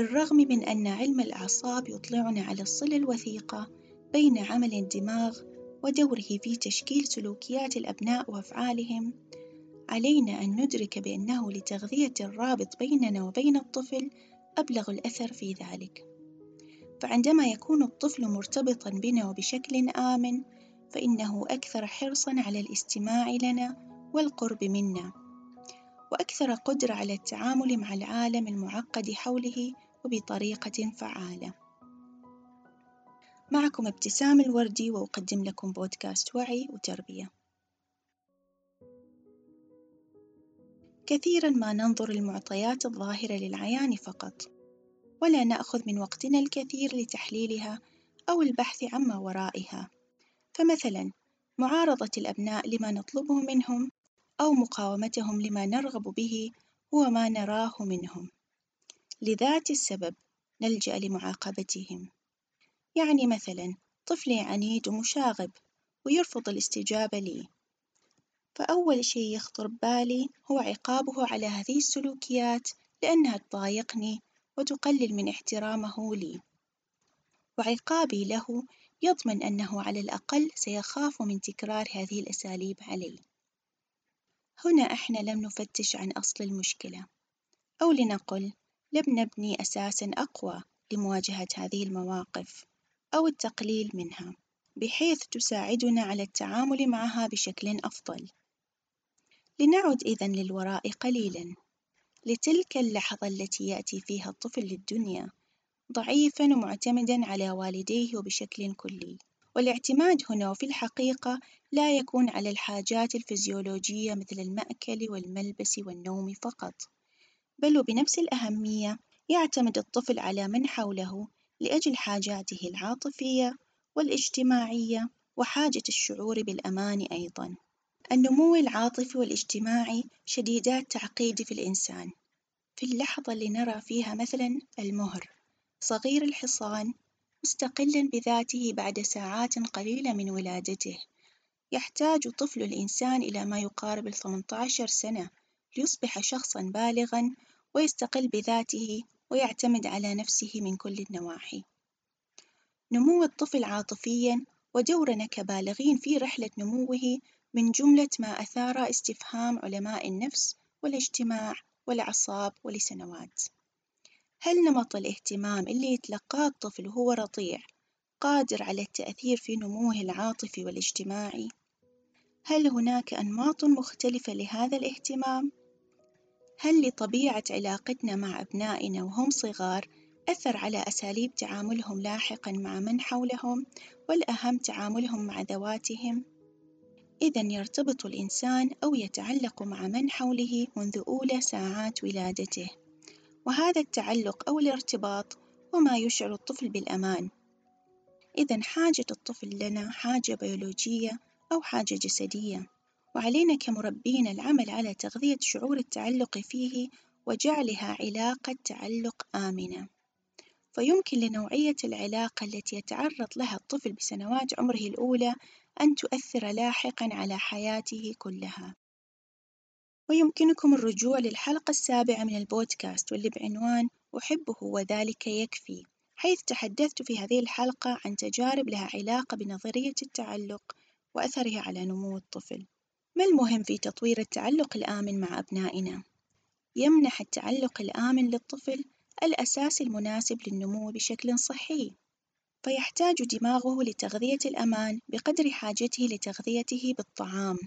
بالرغم من أن علم الأعصاب يطلعنا على الصلة الوثيقة بين عمل الدماغ ودوره في تشكيل سلوكيات الأبناء وأفعالهم علينا أن ندرك بأنه لتغذية الرابط بيننا وبين الطفل أبلغ الأثر في ذلك. فعندما يكون الطفل مرتبطا بنا وبشكل آمن فإنه أكثر حرصا على الاستماع لنا والقرب منا وأكثر قدرة على التعامل مع العالم المعقد حوله وبطريقة فعالة. معكم ابتسام الوردي وأقدم لكم بودكاست وعي وتربية. كثيرا ما ننظر المعطيات الظاهرة للعيان فقط ولا نأخذ من وقتنا الكثير لتحليلها أو البحث عما ورائها. فمثلا معارضة الأبناء لما نطلبه منهم أو مقاومتهم لما نرغب به هو ما نراه منهم. لذات السبب نلجأ لمعاقبتهم. يعني مثلا طفلي عنيد ومشاغب ويرفض الاستجابة لي. فأول شي يخطر ببالي هو عقابه على هذه السلوكيات لأنها تضايقني وتقلل من احترامه لي. وعقابي له يضمن أنه على الأقل سيخاف من تكرار هذه الأساليب علي. هنا إحنا لم نفتش عن أصل المشكلة أو لنقل لم نبني أساسًا أقوى لمواجهة هذه المواقف أو التقليل منها بحيث تساعدنا على التعامل معها بشكل أفضل. لنعد إذا للوراء قليلا. لتلك اللحظة التي يأتي فيها الطفل للدنيا ضعيفا ومعتمدا على والديه بشكل كلي والاعتماد هنا وفي الحقيقة لا يكون على الحاجات الفيزيولوجية مثل المأكل والملبس والنوم فقط. بل وبنفس الأهمية يعتمد الطفل على من حوله لأجل حاجاته العاطفية والاجتماعية وحاجة الشعور بالأمان أيضًا. النمو العاطفي والاجتماعي شديدات تعقيد في الإنسان في اللحظة اللي نرى فيها مثلا المهر صغير الحصان مستقلا بذاته بعد ساعات قليلة من ولادته يحتاج طفل الإنسان إلى ما يقارب الثمنة عشر سنة ليصبح شخصا بالغا ويستقل بذاته ويعتمد على نفسه من كل النواحي نمو الطفل عاطفيا ودورنا كبالغين في رحلة نموه من جملة ما أثار استفهام علماء النفس والاجتماع والأعصاب ولسنوات هل نمط الاهتمام اللي يتلقاه الطفل وهو رضيع قادر على التأثير في نموه العاطفي والاجتماعي؟ هل هناك أنماط مختلفة لهذا الاهتمام؟ هل لطبيعة علاقتنا مع أبنائنا وهم صغار أثر على أساليب تعاملهم لاحقًا مع من حولهم، والأهم تعاملهم مع ذواتهم؟ إذا يرتبط الإنسان أو يتعلق مع من حوله منذ أولى ساعات ولادته، وهذا التعلق أو الارتباط هو ما يشعر الطفل بالأمان، إذا حاجة الطفل لنا حاجة بيولوجية أو حاجة جسدية، وعلينا كمربين العمل على تغذية شعور التعلق فيه وجعلها علاقة تعلق آمنة. فيمكن لنوعية العلاقة التي يتعرض لها الطفل بسنوات عمره الأولى أن تؤثر لاحقًا على حياته كلها. ويمكنكم الرجوع للحلقة السابعة من البودكاست واللي بعنوان أحبه وذلك يكفي، حيث تحدثت في هذه الحلقة عن تجارب لها علاقة بنظرية التعلق وأثرها على نمو الطفل. ما المهم في تطوير التعلق الآمن مع أبنائنا؟ يمنح التعلق الآمن للطفل الأساس المناسب للنمو بشكل صحي، فيحتاج دماغه لتغذية الأمان بقدر حاجته لتغذيته بالطعام.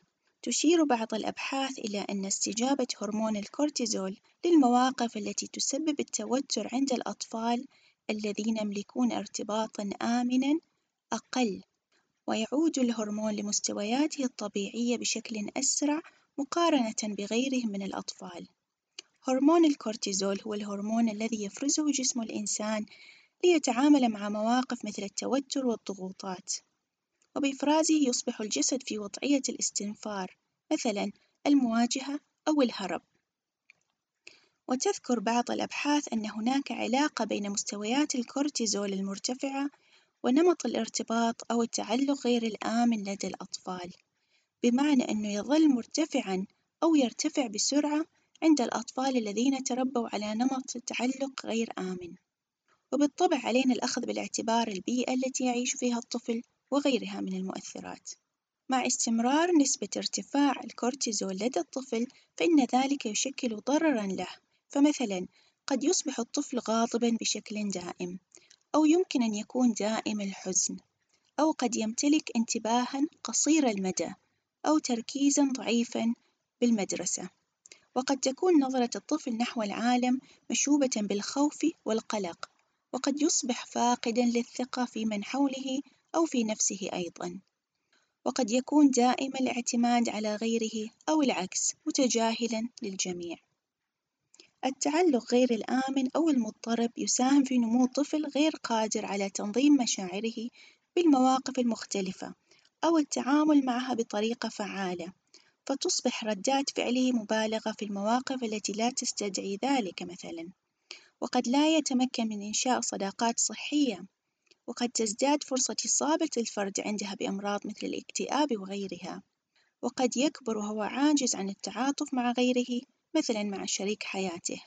تشير بعض الأبحاث إلى أن استجابة هرمون الكورتيزول للمواقف التي تسبب التوتر عند الأطفال الذين يملكون ارتباطًا آمنًا أقل، ويعود الهرمون لمستوياته الطبيعية بشكل أسرع مقارنة بغيرهم من الأطفال. هرمون الكورتيزول هو الهرمون الذي يفرزه جسم الإنسان ليتعامل مع مواقف مثل التوتر والضغوطات، وبإفرازه يصبح الجسد في وضعية الاستنفار مثلا المواجهة أو الهرب. وتذكر بعض الأبحاث أن هناك علاقة بين مستويات الكورتيزول المرتفعة ونمط الارتباط أو التعلق غير الآمن لدى الأطفال، بمعنى أنه يظل مرتفعًا أو يرتفع بسرعة عند الأطفال الذين تربوا على نمط تعلق غير آمن. وبالطبع علينا الأخذ بالاعتبار البيئة التي يعيش فيها الطفل وغيرها من المؤثرات. مع استمرار نسبة ارتفاع الكورتيزول لدى الطفل فإن ذلك يشكل ضررًا له. فمثلًا قد يصبح الطفل غاضبًا بشكل دائم أو يمكن أن يكون دائم الحزن أو قد يمتلك انتباهًا قصير المدى أو تركيزًا ضعيفًا بالمدرسة. وقد تكون نظرة الطفل نحو العالم مشوبة بالخوف والقلق وقد يصبح فاقدًا للثقة في من حوله أو في نفسه أيضًا. وقد يكون دائم الاعتماد على غيره أو العكس متجاهلًا للجميع. التعلق غير الآمن أو المضطرب يساهم في نمو طفل غير قادر على تنظيم مشاعره بالمواقف المختلفة أو التعامل معها بطريقة فعالة فتصبح ردات فعله مبالغة في المواقف التي لا تستدعي ذلك مثلا. وقد لا يتمكن من إنشاء صداقات صحية وقد تزداد فرصة إصابة الفرد عندها بأمراض مثل الاكتئاب وغيرها. وقد يكبر وهو عاجز عن التعاطف مع غيره مثلا مع شريك حياته.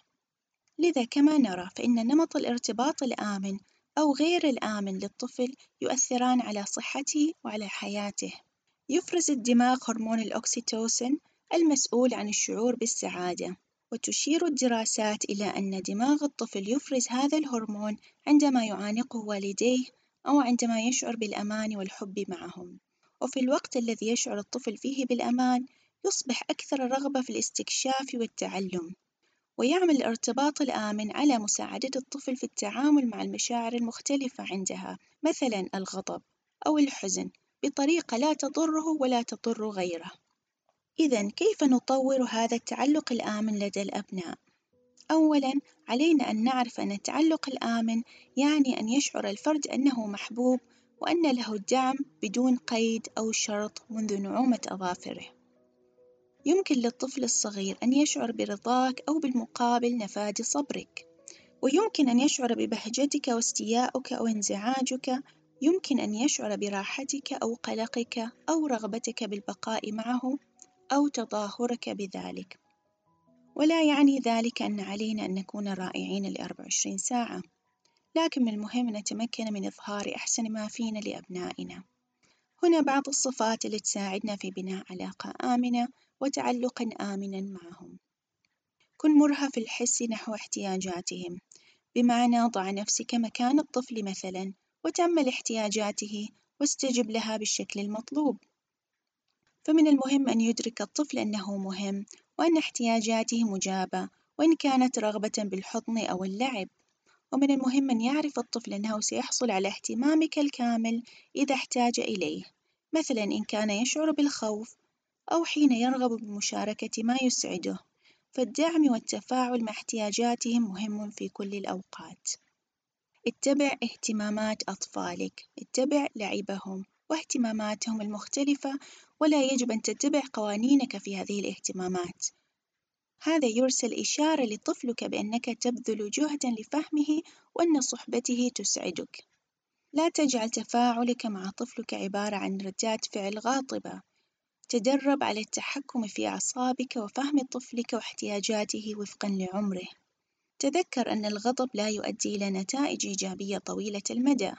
لذا كما نرى فإن نمط الارتباط الآمن أو غير الآمن للطفل يؤثران على صحته وعلى حياته. يفرز الدماغ هرمون الأكسيتوسين المسؤول عن الشعور بالسعادة وتشير الدراسات إلى أن دماغ الطفل يفرز هذا الهرمون عندما يعانقه والديه أو عندما يشعر بالأمان والحب معهم. وفي الوقت الذي يشعر الطفل فيه بالأمان يصبح أكثر رغبة في الاستكشاف والتعلم ويعمل الارتباط الآمن على مساعدة الطفل في التعامل مع المشاعر المختلفة عندها مثلا الغضب أو الحزن بطريقة لا تضره ولا تضر غيره إذا كيف نطور هذا التعلق الآمن لدى الأبناء؟ أولاً علينا أن نعرف أن التعلق الآمن يعني أن يشعر الفرد أنه محبوب وأن له الدعم بدون قيد أو شرط منذ نعومة أظافره. يمكن للطفل الصغير أن يشعر برضاك أو بالمقابل نفاد صبرك، ويمكن أن يشعر ببهجتك واستيائك أو انزعاجك، يمكن أن يشعر براحتك أو قلقك أو رغبتك بالبقاء معه أو تظاهرك بذلك. ولا يعني ذلك أن علينا أن نكون رائعين لأربع وعشرين ساعة. لكن من المهم نتمكن من إظهار أحسن ما فينا لأبنائنا. هنا بعض الصفات اللي تساعدنا في بناء علاقة آمنة وتعلق آمنا معهم. كن مرهف الحس نحو احتياجاتهم. بمعنى ضع نفسك مكان الطفل مثلا وتأمل احتياجاته واستجب لها بالشكل المطلوب. فمن المهم أن يدرك الطفل أنه مهم وأن احتياجاته مجابة وإن كانت رغبة بالحضن أو اللعب. ومن المهم أن يعرف الطفل أنه سيحصل على اهتمامك الكامل إذا احتاج إليه مثلا إن كان يشعر بالخوف أو حين يرغب بمشاركة ما يسعده. فالدعم والتفاعل مع احتياجاتهم مهم في كل الأوقات. اتبع اهتمامات أطفالك اتبع لعبهم واهتماماتهم المختلفة ولا يجب أن تتبع قوانينك في هذه الاهتمامات. هذا يرسل إشارة لطفلك بأنك تبذل جهدا لفهمه وأن صحبته تسعدك. لا تجعل تفاعلك مع طفلك عبارة عن ردات فعل غاضبة تدرب على التحكم في أعصابك وفهم طفلك واحتياجاته وفقا لعمره. تذكر أن الغضب لا يؤدي إلى نتائج إيجابية طويلة المدى.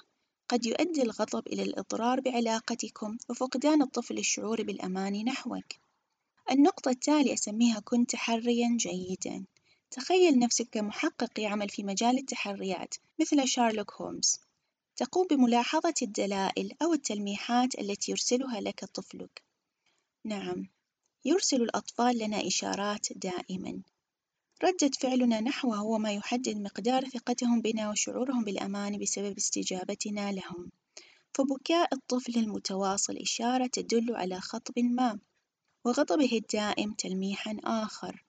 قد يؤدي الغضب إلى الإضرار بعلاقتكم وفقدان الطفل الشعور بالأمان نحوك. النقطة التالية أسميها كن تحريًا جيدًا. تخيل نفسك كمحقق يعمل في مجال التحريات مثل شارلوك هولمز. تقوم بملاحظة الدلائل أو التلميحات التي يرسلها لك طفلك. نعم، يرسل الأطفال لنا إشارات دائمًا. ردة فعلنا نحوه هو ما يحدد مقدار ثقتهم بنا وشعورهم بالأمان بسبب استجابتنا لهم فبكاء الطفل المتواصل إشارة تدل على خطب ما وغضبه الدائم تلميحا آخر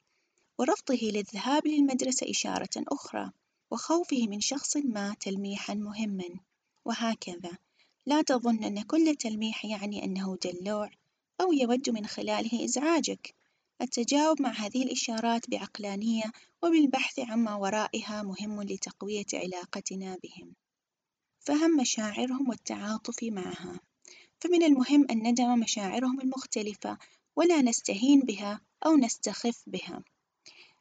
ورفضه للذهاب للمدرسة إشارة أخرى وخوفه من شخص ما تلميحا مهما. وهكذا. لا تظن أن كل تلميح يعني أنه دلوع أو يود من خلاله إزعاجك. التجاوب مع هذه الإشارات بعقلانية وبالبحث عما ورائها مهم لتقوية علاقتنا بهم. فهم مشاعرهم والتعاطف معها، فمن المهم أن ندعم مشاعرهم المختلفة ولا نستهين بها أو نستخف بها.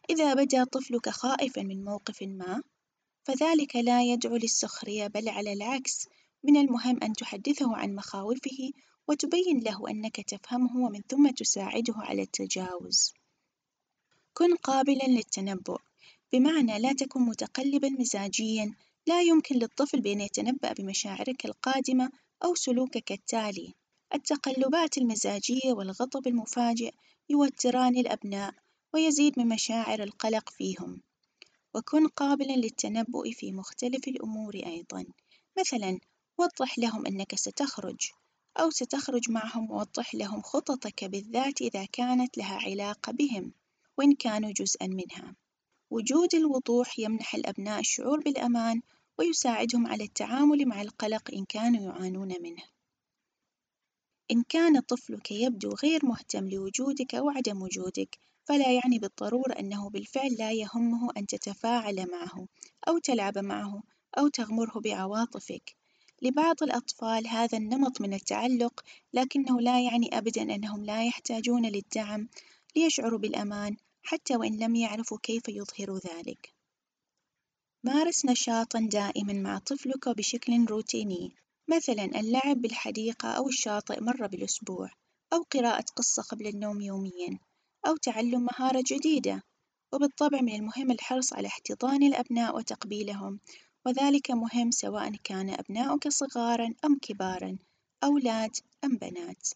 إذا بدا طفلك خائفًا من موقف ما، فذلك لا يدعو للسخرية بل على العكس من المهم أن تحدثه عن مخاوفه وتبين له أنك تفهمه ومن ثم تساعده على التجاوز. كن قابلًا للتنبؤ بمعنى لا تكن متقلبًا مزاجيًا لا يمكن للطفل بأن يتنبأ بمشاعرك القادمة أو سلوكك التالي. التقلبات المزاجية والغضب المفاجئ يوتران الأبناء ويزيد من مشاعر القلق فيهم. وكن قابلًا للتنبؤ في مختلف الأمور أيضًا، مثلًا وضح لهم أنك ستخرج أو ستخرج معهم ووضح لهم خططك بالذات إذا كانت لها علاقة بهم وإن كانوا جزءًا منها. وجود الوضوح يمنح الأبناء الشعور بالأمان ويساعدهم على التعامل مع القلق إن كانوا يعانون منه. إن كان طفلك يبدو غير مهتم لوجودك أو عدم وجودك، فلا يعني بالضرورة أنه بالفعل لا يهمه أن تتفاعل معه أو تلعب معه أو تغمره بعواطفك. لبعض الأطفال هذا النمط من التعلق لكنه لا يعني أبدًا أنهم لا يحتاجون للدعم ليشعروا بالأمان حتى وإن لم يعرفوا كيف يظهروا ذلك. مارس نشاطًا دائمًا مع طفلك بشكل روتيني، مثلًا اللعب بالحديقة أو الشاطئ مرة بالأسبوع، أو قراءة قصة قبل النوم يوميًا، أو تعلم مهارة جديدة، وبالطبع من المهم الحرص على احتضان الأبناء وتقبيلهم، وذلك مهم سواء كان أبناؤك صغارًا أم كبارًا، أولاد أم بنات.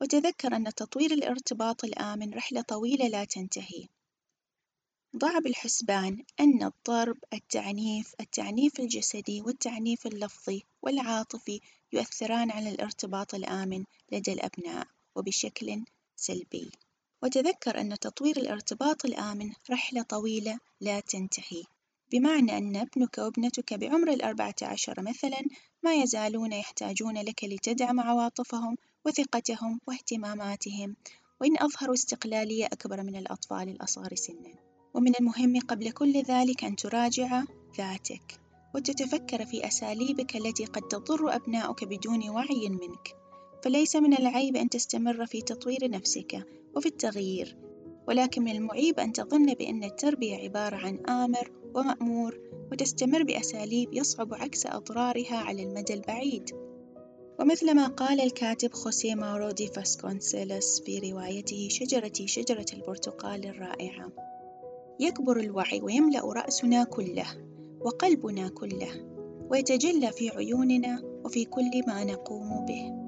وتذكر أن تطوير الارتباط الآمن رحلة طويلة لا تنتهي. ضع بالحسبان أن الضرب، التعنيف، التعنيف الجسدي والتعنيف اللفظي والعاطفي يؤثران على الارتباط الآمن لدى الأبناء وبشكل سلبي. وتذكر أن تطوير الارتباط الآمن رحلة طويلة لا تنتهي. بمعنى أن ابنك وابنتك بعمر الأربعة عشر مثلًا ما يزالون يحتاجون لك لتدعم عواطفهم وثقتهم واهتماماتهم وإن أظهروا استقلالية أكبر من الأطفال الأصغر سنًا. ومن المهم قبل كل ذلك أن تراجع ذاتك وتتفكر في أساليبك التي قد تضر أبناؤك بدون وعي منك. فليس من العيب أن تستمر في تطوير نفسك وفي التغيير ولكن من المعيب أن تظن بأن التربية عبارة عن آمر ومأمور وتستمر بأساليب يصعب عكس أضرارها على المدى البعيد. ومثل ما قال الكاتب خوسيه ماورو دي فاسكونسيلس في روايته شجرتي شجرة البرتقال الرائعة. يكبر الوعي ويملأ رأسنا كله وقلبنا كله ويتجلى في عيوننا وفي كل ما نقوم به.